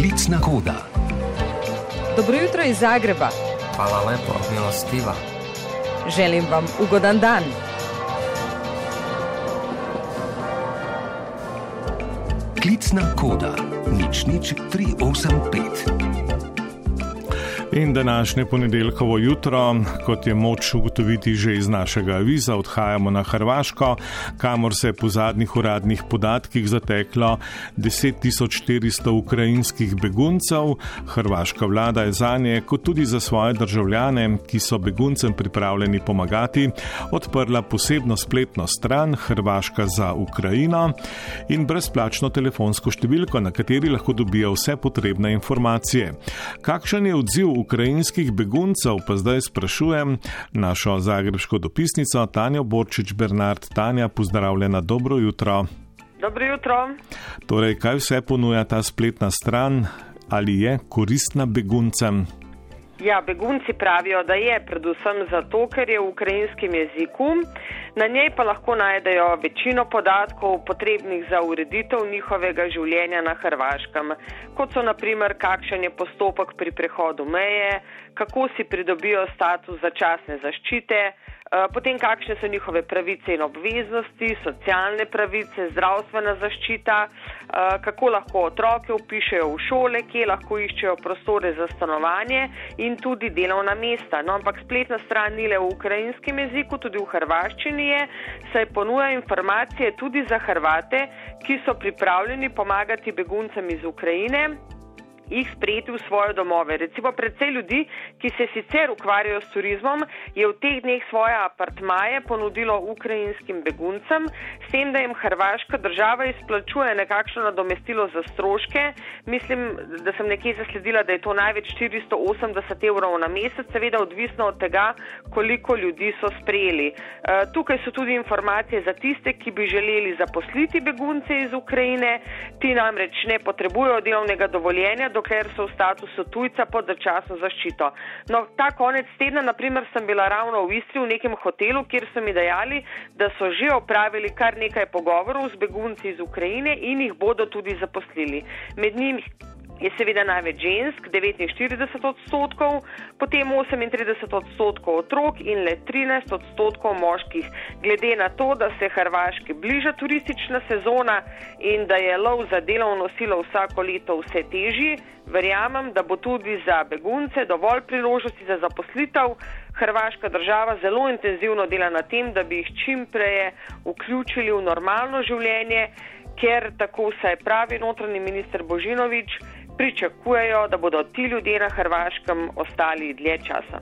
Klicna koda. Dobro jutro iz Zagreba. Hvala lepo, milostiva. Želim vam ugodan dan. Klicna koda. Nič, nič, 385. In današnje ponedeljkovo jutro, kot je moč ugotoviti že iz našega aviza, odhajamo na Hrvaško, kamor se je po zadnjih uradnih podatkih zateklo 10.400 ukrajinskih beguncev. Hrvaška vlada je za nje, kot tudi za svoje državljane, ki so beguncem pripravljeni pomagati, odprla posebno spletno stran Hrvaška za Ukrajino in brezplačno telefonsko številko, na kateri lahko dobijo vse potrebne informacije. Kakšen je odziv ukrajinskih beguncev pa zdaj sprašujem našo zagrebsko dopisnico Tanjo Borčič Bernard. Tanja, pozdravljena, dobro jutro. Dobro jutro. Torej, kaj vse ponuja ta spletna stran, ali je koristna beguncem? Ja, begunci pravijo, da je predvsem zato, ker je v ukrajinskem jeziku. Na njej pa lahko najdejo večino podatkov potrebnih za ureditev njihovega življenja na Hrvaškem, kot so naprimer, kakšen je postopek pri prehodu meje, kako si pridobijo status začasne zaščite, potem kakšne so njihove pravice in obveznosti, socialne pravice, zdravstvena zaščita, eh, kako lahko otroke upišejo v šole, kje lahko iščejo prostore za stanovanje in tudi delovna mesta. No, ampak spletna stran ni le v ukrajinskem jeziku, tudi v hrvaščini je, saj ponuja informacije tudi za Hrvate, ki so pripravljeni pomagati beguncem iz Ukrajine jih sprejeti v svoje domove. Recimo predvsej ljudi, ki se sicer ukvarjajo s turizmom, je v teh dneh svoje apartmaje ponudilo ukrajinskim beguncem, s tem, da jim hrvaška država izplačuje nekakšno nadomestilo za stroške. Mislim, da sem nekje zasledila, da je to največ 480 evrov na mesec, seveda odvisno od tega, koliko ljudi so sprejeli. E, tukaj so tudi informacije za tiste, ki bi želeli zaposliti begunce iz Ukrajine, ti namreč ne potrebujejo delovnega dovoljenja, dokler so v statusu tujca pod začasno zaščito. No, ta konec tedna, naprimer, sem bila ravno v Istri v nekem hotelu, kjer so mi dejali, da so že opravili kar nekaj pogovorov z begunci iz Ukrajine in jih bodo tudi zaposlili. Med njimi je seveda največ žensk, 49 odstotkov, potem 38 odstotkov otrok in le 13 odstotkov moških. Glede na to, da se Hrvaški bliža turistična sezona in da je lov za delovno silo vsako leto vse težji, verjamem, da bo tudi za begunce dovolj priložnosti za zaposlitev. Hrvaška država zelo intenzivno dela na tem, da bi jih čim prej vključili v normalno življenje, ker tako vsaj pravi notranji minister Božinovič, pričakujejo, da bodo ti ljudje na Hrvaškem ostali dlje časa.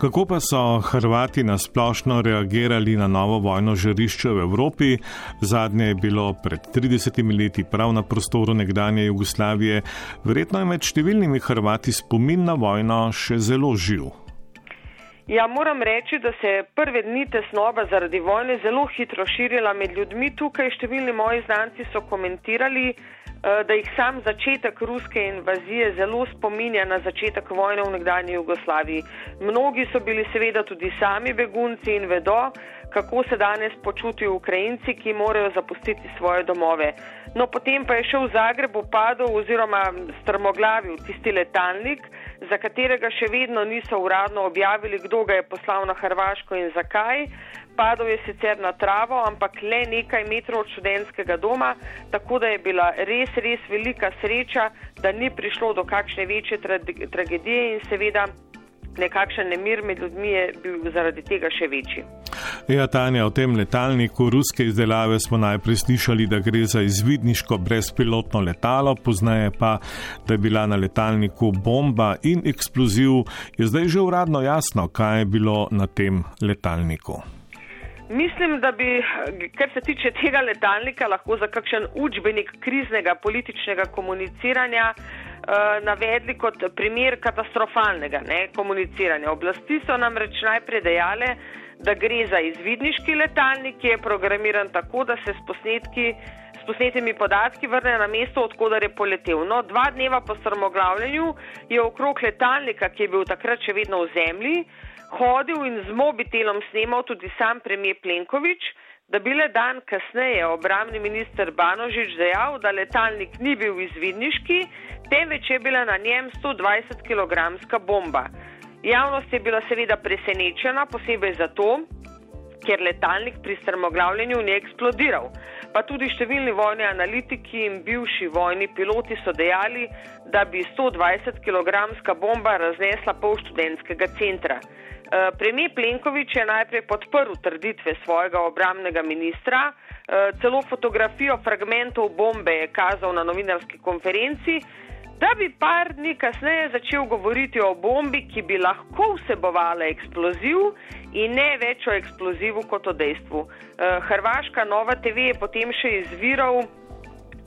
Kako pa so Hrvati na splošno reagirali na novo vojno žarišče v Evropi? Zadnje je bilo pred 30 leti prav na prostoru nekdanje Jugoslavije. Verjetno je med številnimi Hrvati spomin na vojno še zelo živ. Ja, moram reči, da se je prve dni tesnoba zaradi vojne zelo hitro širila med ljudmi. Tukaj številni moji znanci so komentirali, da jih sam začetek ruske invazije zelo spominja na začetek vojne v nekdanji Jugoslaviji. Mnogi so bili seveda tudi sami begunci in vedo, kako se danes počutijo Ukrajinci, ki morajo zapustiti svoje domove. No, potem pa je šel v Zagrebu padel oziroma strmoglavil tisti letalnik, za katerega še vedno niso uradno objavili, kdo ga je poslal na Hrvaško in zakaj. Padel je sicer na travo, ampak le nekaj metrov od študentskega doma, tako da je bila res, res velika sreča, da ni prišlo do kakšne večje tra tragedije in seveda nekakšen nemir med ljudmi je bil zaradi tega še večji. Ja, Tanja, o tem letalniku ruske izdelave smo najprej slišali, da gre za izvidniško brezpilotno letalo, poznaje pa, da je bila na letalniku bomba in eksploziv. Je zdaj že uradno jasno, kaj je bilo na tem letalniku? Mislim, da bi, kar se tiče tega letalnika, lahko za kakšen učbenik kriznega političnega komuniciranja uh, navedli kot primer katastrofalnega ne, komuniciranja. Oblasti so namreč najprej dejale, da gre za izvidniški letalnik, ki je programiran tako, da se s posnetki. Posnetimi podatki vrne na mesto, odkudar je poletel. No, dva dneva po strmoglavljanju je okrog letalnika, ki je bil takrat še vedno v zemlji, hodil in z mobitelom snemal tudi sam premijer Plenković, da bi le dan kasneje obramni minister Banožič dejal, da letalnik ni bil izvidniški, temveč je bila na njem 120 kg bomba. Javnost je bila seveda presenečena, posebej zato, ker letalnik pri strmoglavljenju ni eksplodiral. Pa tudi številni vojni analitiki in bivši vojni piloti so dejali, da bi 120 kg bomba raznesla pol študentskega centra. Eh, premijer Plenković je najprej podprl trditve svojega obramnega ministra, eh, celo fotografijo fragmentov bombe je kazal na novinarski konferenci, da bi par dni kasneje začel govoriti o bombi, ki bi lahko vsebovala eksploziv in ne več o eksplozivu kot o dejstvu. Eh, Hrvaška Nova TV je potem še izviral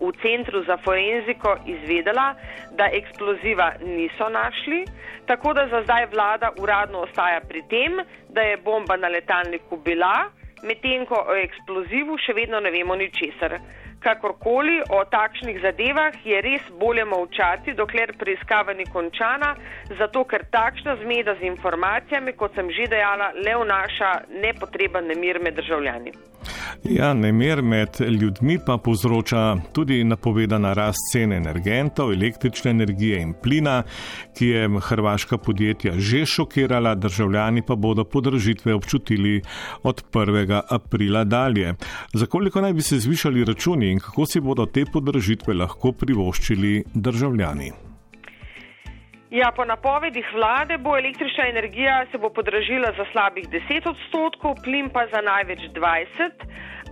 v centru za forenziko izvedela, da eksploziva niso našli, tako da za zdaj vlada uradno ostaja pri tem, da je bomba na letalniku bila, medtem ko o eksplozivu še vedno ne vemo ničesar. Kakorkoli o takšnih zadevah je res bolje molčati, dokler preiskava ni končana, zato ker takšna zmeda z informacijami, kot sem že dejala, le vnaša nepotreben nemir med državljani. Ja, nemir med ljudmi pa povzroča tudi napovedana rast cene energentov, električne energije in plina, ki je hrvaška podjetja že šokirala, državljani pa bodo podražitve občutili od 1. aprila dalje. Za koliko naj bi se zvišali računi in kako si bodo te podražitve lahko privoščili državljani? Ja, po napovedih vlade bo električna energija se bo podražila za slabih 10 odstotkov, plin pa za največ 20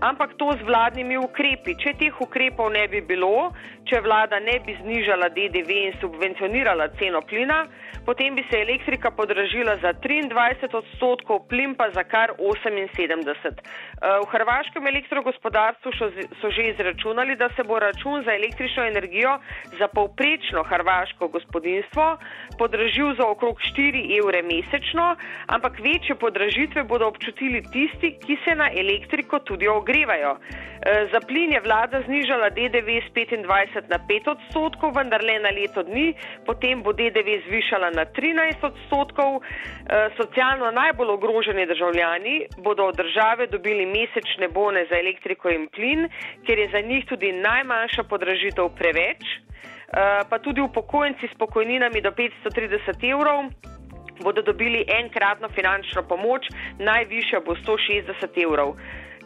ampak to z vladnimi ukrepi. Če teh ukrepov ne bi bilo, če vlada ne bi znižala DDV in subvencionirala ceno plina, potem bi se elektrika podražila za 23 odstotkov, plin pa za kar 78. Eh, v hrvaškem elektrogospodarstvu so že izračunali, da se bo račun za električno energijo za povprečno hrvaško gospodinstvo podražil za okrog 4 evre mesečno, ampak večje podražitve bodo občutili tisti, ki se na elektriko tudi ogrevajo ogrevajo. E, za plin je vlada znižala DDV z 25 na 5 odstotkov, vendar le na leto dni, potem bo DDV zvišala na 13 odstotkov. E, socialno najbolj ogroženi državljani bodo od države dobili mesečne bone za elektriko in plin, ker je za njih tudi najmanjša podražitev preveč, e, pa tudi upokojenci s pokojninami do 530 evrov. Bodo dobili enkratno finančno pomoč, najvišja bo 160 evrov.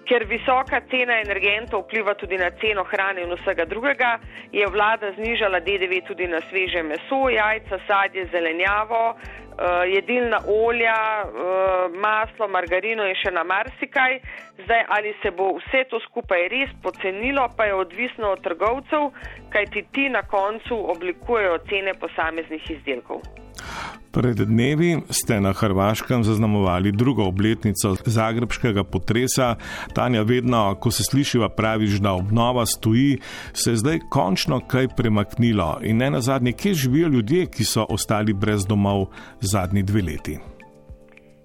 Ker visoka cena energentov vpliva tudi na ceno hrane in vsega drugega, je vlada znižala DDV tudi na sveže meso, jajca, sadje, zelenjavo, uh, jedilna olja, uh, maslo, margarino in še na marsikaj. Zdaj, ali se bo vse to skupaj res pocenilo, pa je odvisno od trgovcev, kajti ti na koncu oblikujejo cene posameznih izdelkov. Pred dnevi ste na Hrvaškem zaznamovali drugo obletnico zagrebskega potresa. Tanja, vedno, ko se slišiva, praviš, da obnova stoji, se je zdaj končno kaj premaknilo in ne na zadnje, kje živijo ljudje, ki so ostali brez domov zadnji dve leti.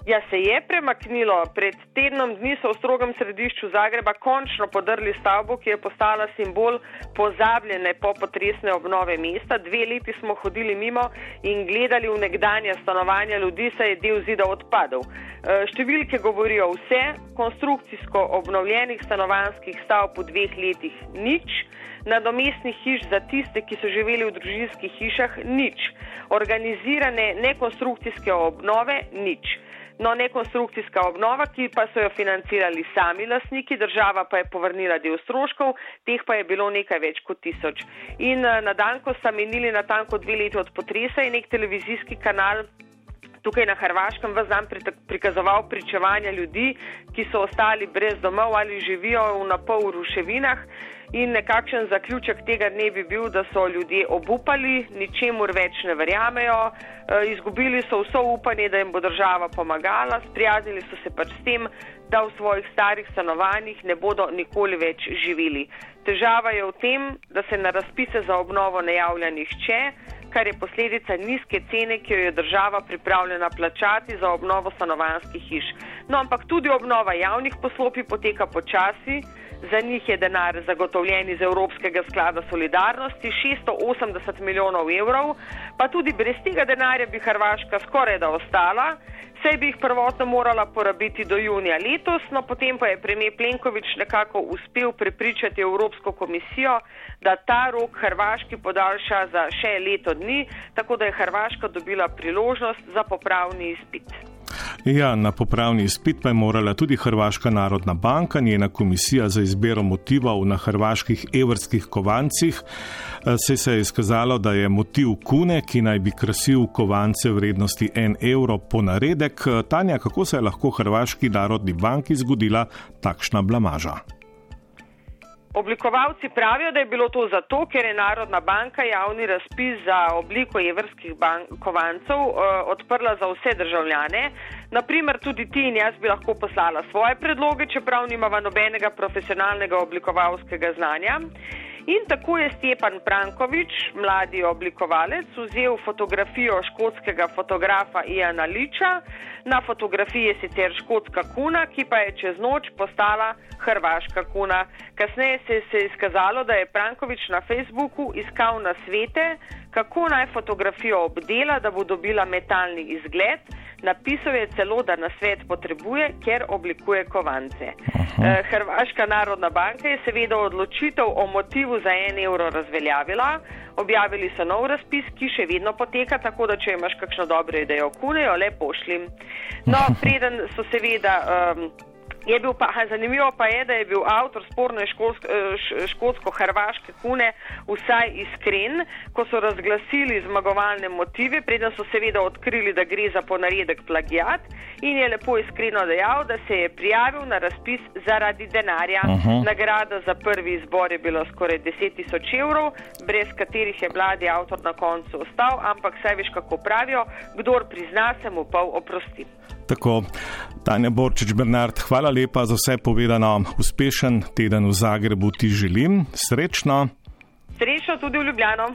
Ja, se je premaknilo. Pred tednom dni so v strogem središču Zagreba končno podrli stavbo, ki je postala simbol pozabljene popotresne obnove mesta. Dve leti smo hodili mimo in gledali v nekdanja stanovanja ljudi, saj je del zida odpadel. E, številke govorijo vse, konstrukcijsko obnovljenih stanovanskih stavb v dveh letih nič, nadomestnih hiš za tiste, ki so živeli v družinskih hišah nič, organizirane nekonstrukcijske obnove nič. No, nekonstrukcijska obnova, ki pa so jo financirali sami lasniki, država pa je povrnila del stroškov, teh pa je bilo nekaj več kot tisoč. In eh, na dan, ko sta menili na tanko dve leti od potresa, je nek televizijski kanal tukaj na Hrvaškem v zam prikazoval pričevanja ljudi, ki so ostali brez domov ali živijo v napol ruševinah. In nekakšen zaključek tega ne bi bil, da so ljudje obupali, ničemur več ne verjamejo, e, izgubili so vso upanje, da jim bo država pomagala, sprijaznili so se pač s tem, da v svojih starih stanovanjih ne bodo nikoli več živeli. Težava je v tem, da se na razpise za obnovo ne javlja nihče, kar je posledica nizke cene, ki jo je država pripravljena plačati za obnovo stanovanjskih hiš. No, ampak tudi obnova javnih poslopij poteka počasi za njih je denar zagotovljen iz Evropskega sklada solidarnosti 680 milijonov evrov, pa tudi brez tega denarja bi Hrvaška skoraj da ostala. Sej bi jih prvotno morala porabiti do junija letos, no potem pa je premijer Plenković nekako uspel prepričati Evropsko komisijo, da ta rok Hrvaški podaljša za še leto dni, tako da je Hrvaška dobila priložnost za popravni izpit. Ja, na popravni izpit pa je morala tudi Hrvaška narodna banka, njena komisija za izbiro motivov na hrvaških evrskih kovancih. Eh, se, se je izkazalo, da je motiv kune, ki naj bi krasil kovance vrednosti 1 evro po naredek. Eh, Tanja, kako se je lahko Hrvaški narodni banki zgodila takšna blamaža? Oblikovalci pravijo, da je bilo to zato, ker je Narodna banka javni razpis za obliko evrskih kovancev uh, odprla za vse državljane. Naprimer, tudi ti in jaz bi lahko poslala svoje predloge, čeprav nimava nobenega profesionalnega oblikovalskega znanja. In tako je Stepan Prankovič, mladi oblikovalec, vzel fotografijo škotskega fotografa Iana Liča. Na fotografiji je sicer škotska kuna, ki pa je čez noč postala hrvaška kuna. Kasneje se je izkazalo, da je Prankovič na Facebooku iskal na svete, kako naj fotografijo obdela, da bo dobila metalni izgled. Napisal je celo, da na svet potrebuje, ker oblikuje kovance. Eh, Hrvaška narodna banka je seveda odločitev o motivu za en evro razveljavila. Objavili so nov razpis, ki še vedno poteka, tako da če imaš kakšno dobro idejo, kunejo, le pošlim. No, preden so seveda. Um, Je bil pa, zanimivo pa je, da je bil avtor sporne škotsko-hrvaške kune vsaj iskren, ko so razglasili zmagovalne motive, preden so seveda odkrili, da gre za ponaredek plagijat in je lepo iskreno dejal, da se je prijavil na razpis zaradi denarja. Uh -huh. Nagrada za prvi izbor je bila skoraj 10 tisoč evrov, brez katerih je mladi avtor na koncu ostal, ampak saj veš, kako pravijo, kdor prizna, se mu pol oprosti. Tako, Tanja Borčič Bernard, hvala lepa za vse povedano. Uspešen teden v Zagrebu ti želim. Srečno. Srečno tudi v Ljubljano.